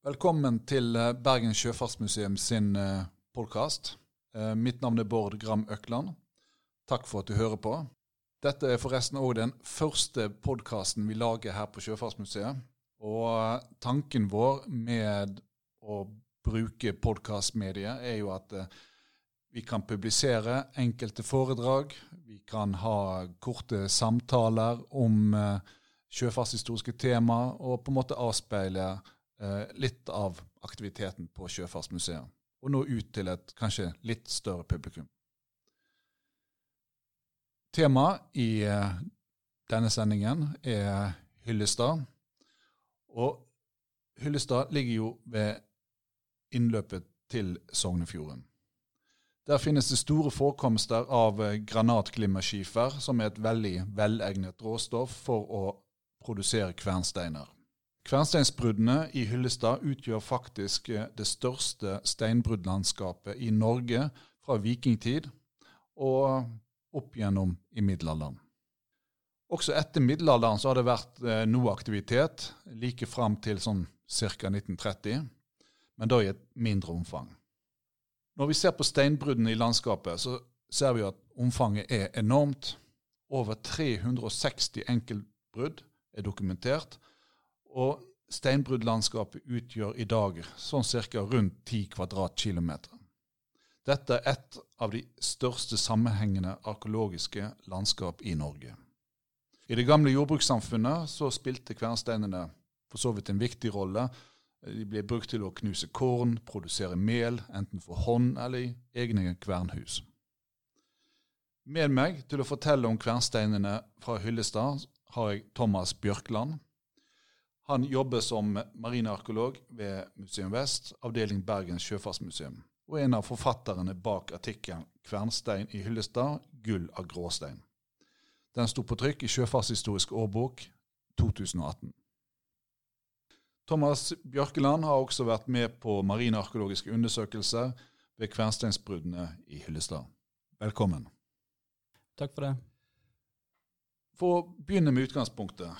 Velkommen til eh, Bergen Sjøfartsmuseum sin podkast. Mitt navn er Bård Gram Økland. Takk for at du hører på. Dette er forresten òg den første podkasten vi lager her på Sjøfartsmuseet. Og tanken vår med å bruke podkastmediet er jo at vi kan publisere enkelte foredrag. Vi kan ha korte samtaler om sjøfartshistoriske tema, og på en måte avspeile eh, litt av aktiviteten på Sjøfartsmuseet. Og nå ut til et kanskje litt større publikum. Temaet i eh, denne sendingen er Hyllestad. Og Hyllestad ligger jo ved innløpet til Sognefjorden. Der finnes det store forekomster av eh, granatglimmerskifer, som er et veldig velegnet råstoff for å produsere kvernsteiner. Kvernsteinsbruddene i Hyllestad utgjør faktisk eh, det største steinbruddlandskapet i Norge fra vikingtid og opp gjennom i middelalderen. Også etter middelalderen så har det vært eh, noe aktivitet, like fram til sånn ca. 1930, men da i et mindre omfang. Når vi ser på steinbruddene i landskapet, så ser vi at omfanget er enormt. Over 360 enkeltbrudd er dokumentert. Og steinbruddlandskapet utgjør i dag sånn ca. rundt 10 kvadratkilometer. Dette er et av de største sammenhengende arkeologiske landskap i Norge. I det gamle jordbrukssamfunnet så spilte kvernsteinene for så vidt en viktig rolle. De ble brukt til å knuse korn, produsere mel, enten for hånd eller i egne kvernhus. Med meg til å fortelle om kvernsteinene fra Hyllestad har jeg Thomas Bjørkland. Han jobber som marinearkeolog ved Museum Vest, avdeling Bergens sjøfartsmuseum, og er en av forfatterne bak artikkelen 'Kvernstein i Hyllestad gull av gråstein'. Den sto på trykk i Sjøfartshistorisk årbok 2018. Thomas Bjørkeland har også vært med på marinearkeologiske undersøkelser ved kvernsteinsbruddene i Hyllestad. Velkommen. Takk for det. For å begynne med utgangspunktet.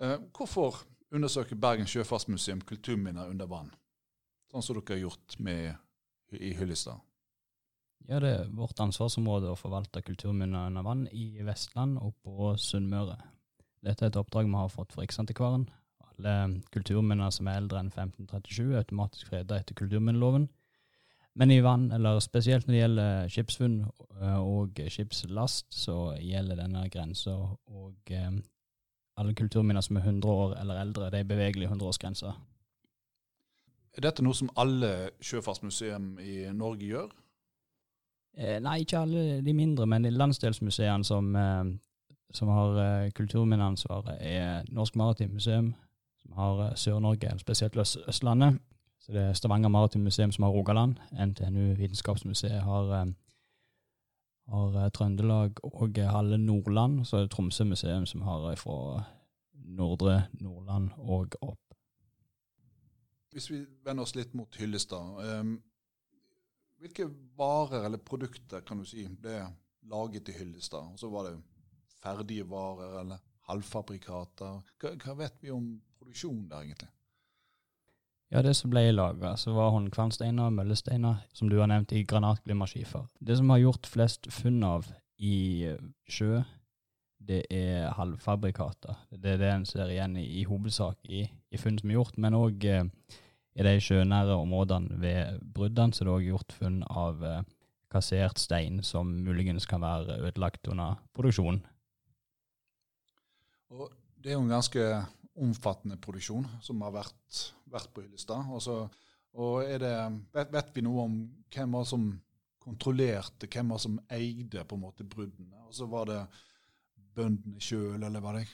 Eh, hvorfor undersøker Bergen sjøfartsmuseum kulturminner under vann, sånn som dere har gjort med, i Hyllestad? Ja, det er vårt ansvarsområde å forvalte kulturminner under vann i Vestland og på Sunnmøre. Dette er et oppdrag vi har fått fra Riksantikvaren. Alle kulturminner som er eldre enn 1537 er automatisk fredet etter kulturminneloven. Men i vann, eller spesielt når det gjelder skipsfunn eh, og skipslast, så gjelder denne grensa eh, alle kulturminner som er 100 år eller eldre, det er bevegelige 100-årsgrenser. Er dette noe som alle sjøfartsmuseum i Norge gjør? Eh, nei, ikke alle de mindre, men de landsdelsmuseene som, eh, som har eh, kulturminneansvaret, er Norsk Maritimt Museum, som har eh, Sør-Norge, spesielt Østlandet, så det er Stavanger Maritim Museum som har Rogaland. NTNU Vitenskapsmuseet har, eh, har eh, Trøndelag og halve Nordland. Så er det Tromsø museum som har fra nordre Nordland og opp. Hvis vi vender oss litt mot Hyllestad. Um, hvilke varer eller produkter kan du si ble laget i Hyllestad? Og så var det ferdige varer eller halvfabrikater. Hva, vet vi om produksjonen der, egentlig? Ja, det som ble laga, så var håndkvernsteiner og møllesteiner, som du har nevnt, i granatglimmerskifer. Det som har gjort flest funn av i sjø, det er halvfabrikater. Det er det en ser igjen i, i hovedsak i, i, funn som er gjort, men òg eh, i de sjønære områdene ved bruddene så det er òg gjort funn av eh, kassert stein som muligens kan være ødelagt under produksjonen. Det er jo en ganske omfattende produksjon som har vært, vært på Hyllestad. Og, så, og det, vet, vet, vi noe om hvem var som kontrollerte, hvem var som eide på en måte bruddene? Og så var det bøndene sjøl, eller var det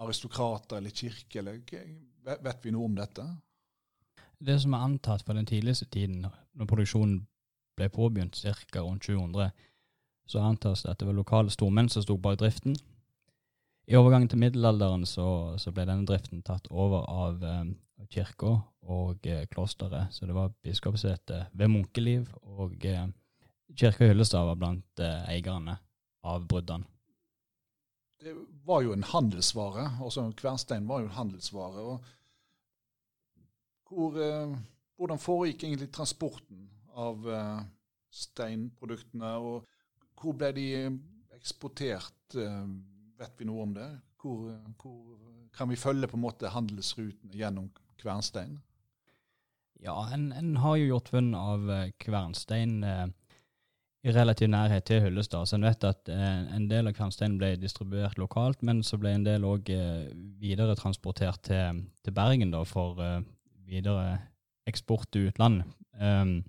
aristokrater eller kirke? Eller, vet, vet vi noe om dette? Det som er antatt fra den tidligste tiden, når produksjonen ble påbegynt ca. rundt 700, så antas det at det var lokale stormenn som sto bak driften. I overgangen til middelalderen så, så, ble denne driften tatt over av eh, kirka og eh, klosteret. Så det var biskopsete ved munkeliv, og eh, kirka Hyllestad var blant eh, eierne av bruddene. Det var jo en handelsvare. også Kvernstein var jo en handelsvare. hvor, eh, hvordan foregikk egentlig transporten av eh, steinproduktene, og hvor ble de eksportert? Eh, vet vi noe om det? Hvor, hvor, kan vi følge på en måte handelsrutene gjennom kvernstein? Ja, en, en har jo gjort funn av kvernstein eh, i relativ nærhet til Hyllestad. Så en vet at eh, en del av kvernsteinen ble distribuert lokalt, men så ble en del òg eh, videre transportert til, til Bergen da, for eh, videre eksport til utlandet. Um,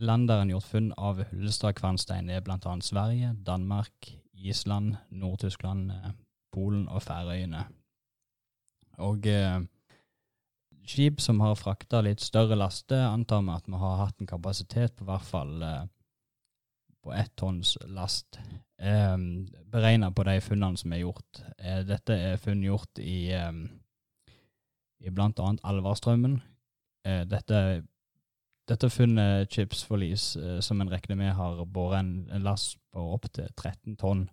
land der en gjort funn av Hyllestad kvernstein er bl.a. Sverige, Danmark, Island, Nord-Tyskland, eh, Polen og Færøyene. Og eh, skip som har frakta litt større laster, antar vi at vi har hatt en kapasitet på hvert fall eh, på ett tonns last. Eh, Beregna på de funnene som er gjort. Eh, dette er funn gjort i, eh, i bl.a. Alvarstrømmen. Eh, dette, dette funnet Chips Forlis, eh, som en regner med har båret en, last på opptil 13 tonn.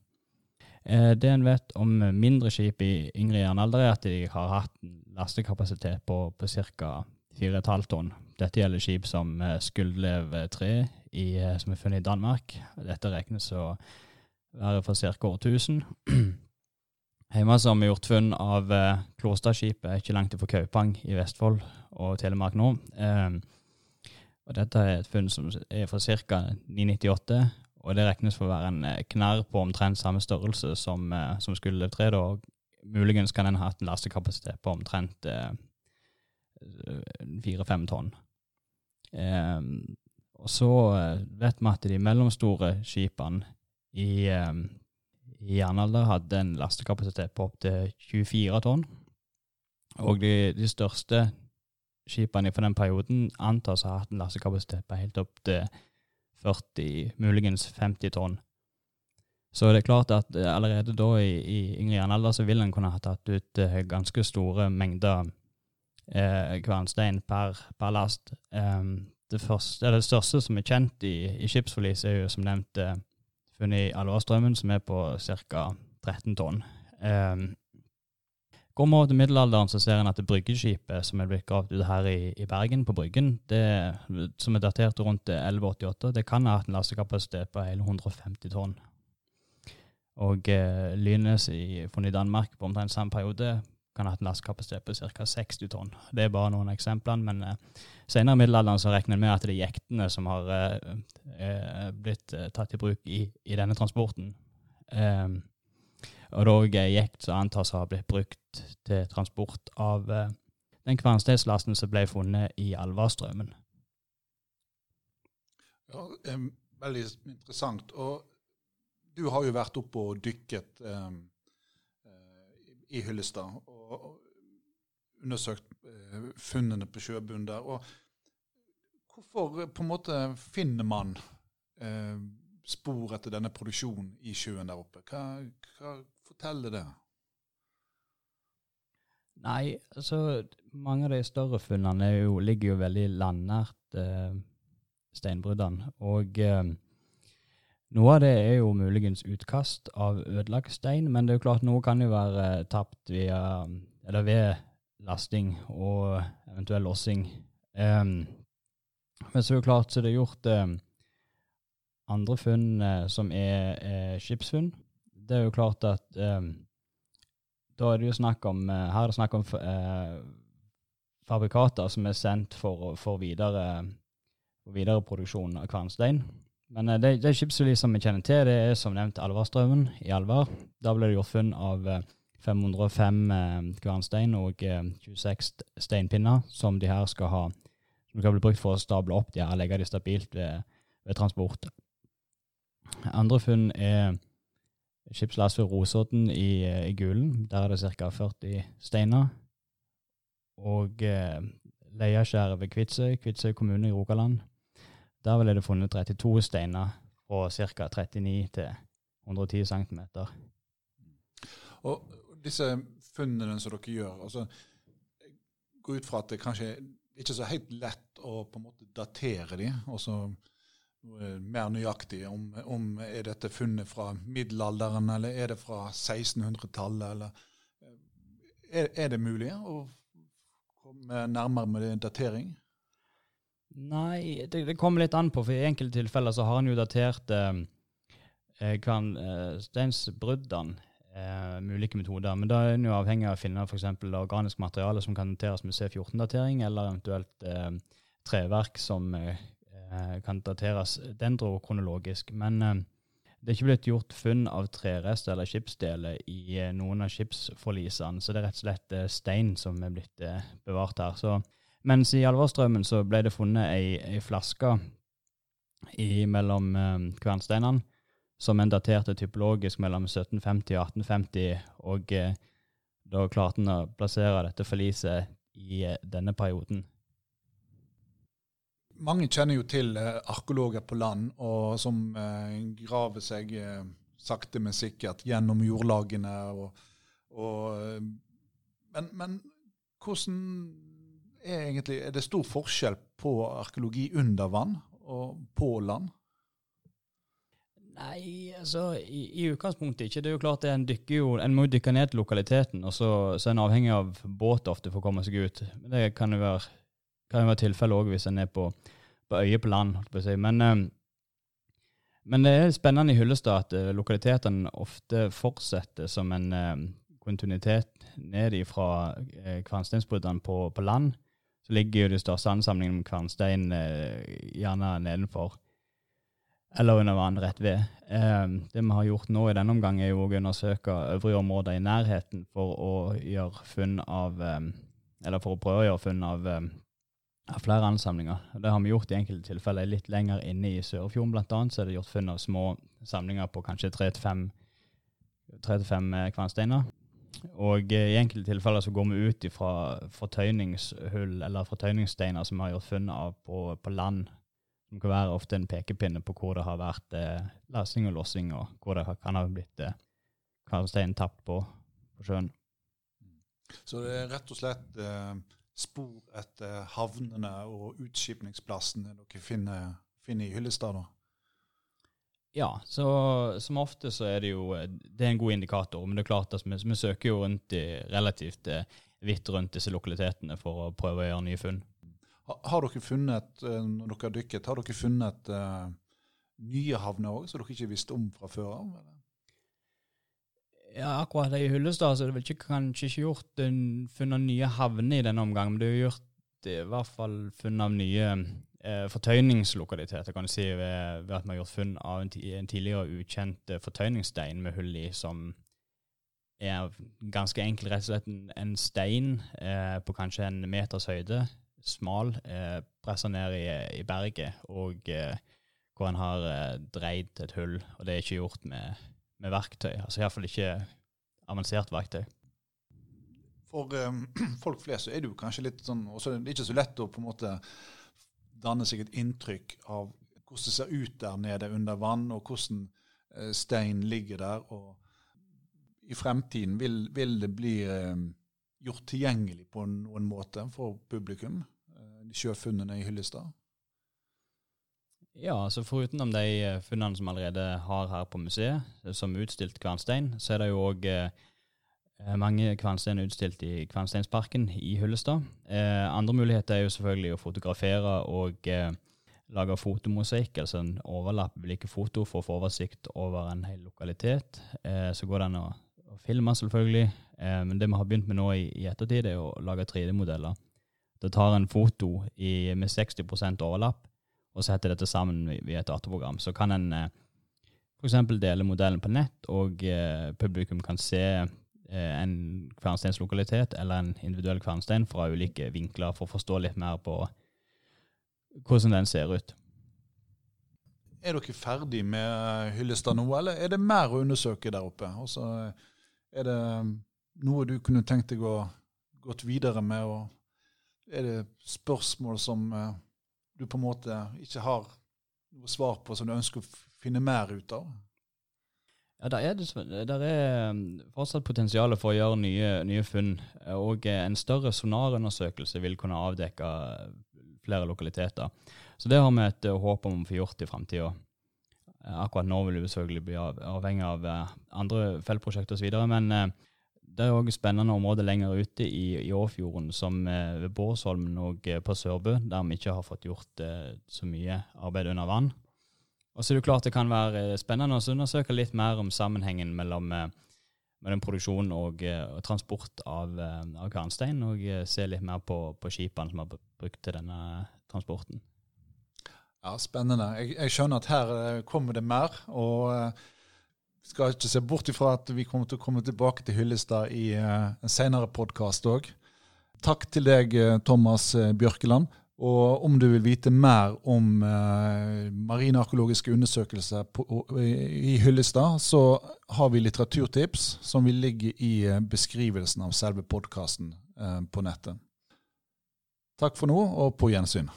Eh, det en vet om mindre skip i yngre jernalder, er at de har hatt en lastekapasitet på, på ca. 4,5 tonn. Dette gjelder skip som eh, Skuldlev 3 i, som er funnet i Danmark. Dette regnes å være for ca. årtusen. Hjemme har vi gjort funn av Klostadskipet ikke langt fra Kaupang i Vestfold og Telemark nå. Eh, og dette er et funn som er fra ca. 998, og det regnes for å være en knær knarr på omtrent samme størrelse som, eh, som skuldertreet. Og muligens kan den ha hatt en lastekapasitet på omtrent eh, fire-fem tonn. Eh, og så eh, vet vi at de mellomstore skipene i, i jernalder hadde en lastekapasitet på opptil 24 tonn. Og de, de, største skipene fra den perioden antas å ha hatt en lastekapasitet på helt opp til 40, muligens 50 tonn. Så det er klart at eh, allerede da i, i yngre jernalder så vil en kunne ha tatt ut uh, ganske store mengder eh, kvernstein per, per last. Um, det, første, det, største som er kjent i, i skipsforlis, er jo som nevnt eh, funnet i Alvarstrømmen, som er på ca. 13 tonn. Um, Går vi over til middelalderen, så ser en at det bryggeskipet som er blitt gravd ut her i, i, Bergen, på Bryggen, det, som er datert rundt 1188, det kan ha hatt en lastekapasitet på hele 150 tonn. Og eh, Lynes i, i Danmark på omtrent samme periode kan ha hatt en lastekapasitet på ca. 60 tonn. Det er bare noen av eksemplene, men eh, senere i middelalderen så regner en med at det er jektene som har eh, uh, blitt tatt i bruk i, i denne transporten. Um, og det er òg jekt som antas å ha blitt brukt til transport av den kvernstedslasten som ble funnet i Alvarstrømmen. Ja, um, veldig interessant. Og du har jo vært oppe og dykket um, i Hyllestad og undersøkt eh, funnene på sjøbunnen der. og Hvorfor på en måte finner man eh, spor etter denne produksjonen i sjøen der oppe? Hva, hva forteller det? Nei, altså mange av de større funnene jo, ligger jo veldig landnært eh, steinbruddene. Og eh, noe av det er jo muligens utkast av ødelagt stein, men det er jo klart noe kan jo være eh, tapt via, eller ved lasting og eventuell lossing. Eh, men så er det jo klart så det er gjort um, andre funn uh, som er, er, skipsfunn. Det er jo klart at um, da er det jo snakk om uh, Her er det snakk om uh, fabrikater som er sendt for, for videre, for videre produksjon av kvernstein. Men uh, det, det skipsforlis som vi kjenner til, det er som nevnt Alvarstraumen i Alvar. Da ble det gjort funn av 505 uh, kvernstein og 26 steinpinner som de her skal ha som skal bli brukt for å stable opp de her, legge de stabilt ved, ved transport. Andre funn er skipslast ved Rosodden i, i, Gulen. Der er det ca. 40 steiner. Og eh, Leiaskjæret ved Kvitsøy, Kvitsøy kommune i Rogaland. Der ble det funnet 32 steiner fra ca. 39 til 110 cm. Og disse funnene som dere gjør, altså, går ut fra at det kanskje ikke er så helt lett å på en måte datere de, også mer nøyaktig om, om er dette funnet fra middelalderen, eller er det fra 1600-tallet, eller er, er, det mulig å komme nærmere med datering? Nei, det, det, kommer litt an på. For i enkelte tilfeller så har han jo datert eh, eh steinsbruddene eh, med ulike metoder. Men da er en jo avhengig av å finne f.eks. organisk materiale som kan dateres med C14-datering, eller eventuelt eh, treverk som eh, kan dateres dendrokronologisk. Men eh, det er ikke blitt gjort funn av trerester eller skipsdeler i eh, noen av skipsforlisene, så det er rett og slett eh, stein som er blitt eh, bevart her. Så, mens i Alvorstrømmen så ble det funnet ei, ei flaske i, mellom eh, kvernsteinene som en daterte typologisk mellom 1750 og 1850, og eh, da klarte en å plassere dette forliset i eh, denne perioden. Mange kjenner jo til eh, arkeologer på land, og som eh, graver seg eh, sakte, men sikkert gjennom jordlagene. Og, og, men, men, hvordan er egentlig Er det stor forskjell på arkeologi under vann og på land? Nei, altså i, i, utgangspunktet ikke. Det er jo klart en dykker jo, en må dykke ned til lokaliteten, og så, så er en avhengig av båt ofte for å komme seg ut. Det kan jo være kan jo være tilfellet òg hvis en er på, på øye på land. På si. men, um, men, det er spennende i Hyllestad at uh, lokalitetene ofte fortsetter som en uh, kontinuitet ned fra kvernsteinsbruddene på, på, land. Så ligger jo de største ansamlingene med kvernstein gjerne nedenfor eller under vann rett ved. Det vi har gjort nå i denne omgang, er jo å undersøke øvrige områder i nærheten for å gjøre funn av Eller for å prøve å gjøre funn av av flere ansamlinger. Det har vi gjort i enkelte tilfeller. Litt lenger inne i Sørfjorden blant annet, så er det gjort funn av små samlinger på kanskje tre til fem eh, kvernsteiner. Og eh, i enkelte tilfeller så går vi ut fra fortøyningshull eller fortøyningssteiner som vi har gjort funn av på, på, land. Som kan være ofte en pekepinne på hvor det har vært eh, lasing og lossing, og hvor det kan ha blitt eh, kvernstein tapt på, på sjøen. Så det er rett og slett eh spor etter havnene og utskipningsplassene dere finner, finner i Hyllestad? da? Ja, så som ofte så er det jo det er en god indikator. Men det er klart at vi, vi søker jo rundt i relativt eh, vidt rundt disse lokalitetene for å prøve å gjøre nye funn. Har, har dere funnet, eh, når dere har dykket, har dere funnet uh, nye havner òg, som dere ikke visste om fra før av? Ja, akkurat. I Hyllestad så det vel ikke, kanskje ikke gjort funnet nye havner i denne omgang, men du har gjort i hvert fall funn av nye eh, fortøyningslokaliteter, kan du si, ved, ved, at vi har gjort funn av en, en tidligere ukjent eh, fortøyningsstein med hull i, som er ganske enkelt rett og slett en, en stein eh, på kanskje en meters høyde, smal, eh, pressa ned i, i, berget, og eh, hvor en har eh, dreid et hull, og det er ikke gjort med med verktøy. Altså iallfall ikke avansert verktøy. For um, folk flest så er det jo kanskje litt sånn også Det er ikke så lett å på en måte danne seg et inntrykk av hvordan det ser ut der nede under vann, og hvordan uh, stein ligger der. og I fremtiden vil, vil det bli uh, gjort tilgjengelig på noen måte for publikum, uh, sjøfunnene i Hyllestad? Ja, altså foruten de eh, funnene som allerede har her på museet, eh, som utstilt kvernstein, så er det jo òg eh, mange kvernstein utstilt i Kvernsteinsparken i Hyllestad. Eh, andre muligheter er jo selvfølgelig å fotografere og eh, lage fotomosaikk, altså en overlapp ulike foto for å få oversikt over en hel lokalitet. Eh, så går det an å, å filme, selvfølgelig. men det vi har begynt med nå i, i ettertid, er å lage 3D-modeller. Det tar en foto i, med 60% overlapp og setter dette sammen via et dataprogram, så kan en eh, f.eks. dele modellen på nett, og eh, publikum kan se eh, en kvernsteinslokalitet eller en individuell kvernstein fra ulike vinkler for å forstå litt mer på hvordan den ser ut. Er dere ferdig med Hyllestad nå, eller er det mer å undersøke der oppe? Altså, er det noe du kunne tenkt deg å gått videre med? og Er det spørsmål som du på en måte ikke har noe svar på, som du ønsker å finne mer ut av? Ja, Der er, det, der er um, fortsatt potensial for å gjøre nye, nye, funn. Og en større sonarundersøkelse vil kunne avdekke flere lokaliteter. Så det har vi et uh, håp om å få gjort i framtida. Akkurat nå vil vi selvfølgelig bli avhengig av uh, andre feltprosjekter osv., men uh, det er òg spennende områder lenger ute i, i Åfjorden, som eh, ved Bårsholmen og eh, på Sørbø, der vi ikke har fått gjort eh, så mye arbeid under vann. Og så er det klart det kan være spennende å undersøke litt mer om sammenhengen mellom, mellom produksjon og, og, transport av, av karnstein, og se litt mer på, på skipene som har brukt til denne transporten. Ja, Spennende. Jeg, jeg skjønner at her kommer det mer. og skal ikke se bort ifra at vi kommer til å komme tilbake til Hyllestad i uh, en senere podkast òg. Takk til deg, eh, Thomas eh, Bjørkeland. Og om du vil vite mer om uh, marinearkeologiske undersøkelser på, i Hyllestad, så har vi litteraturtips som vil ligge i beskrivelsen av selve podkasten uh, på nettet. Takk for nå, og på gjensyn.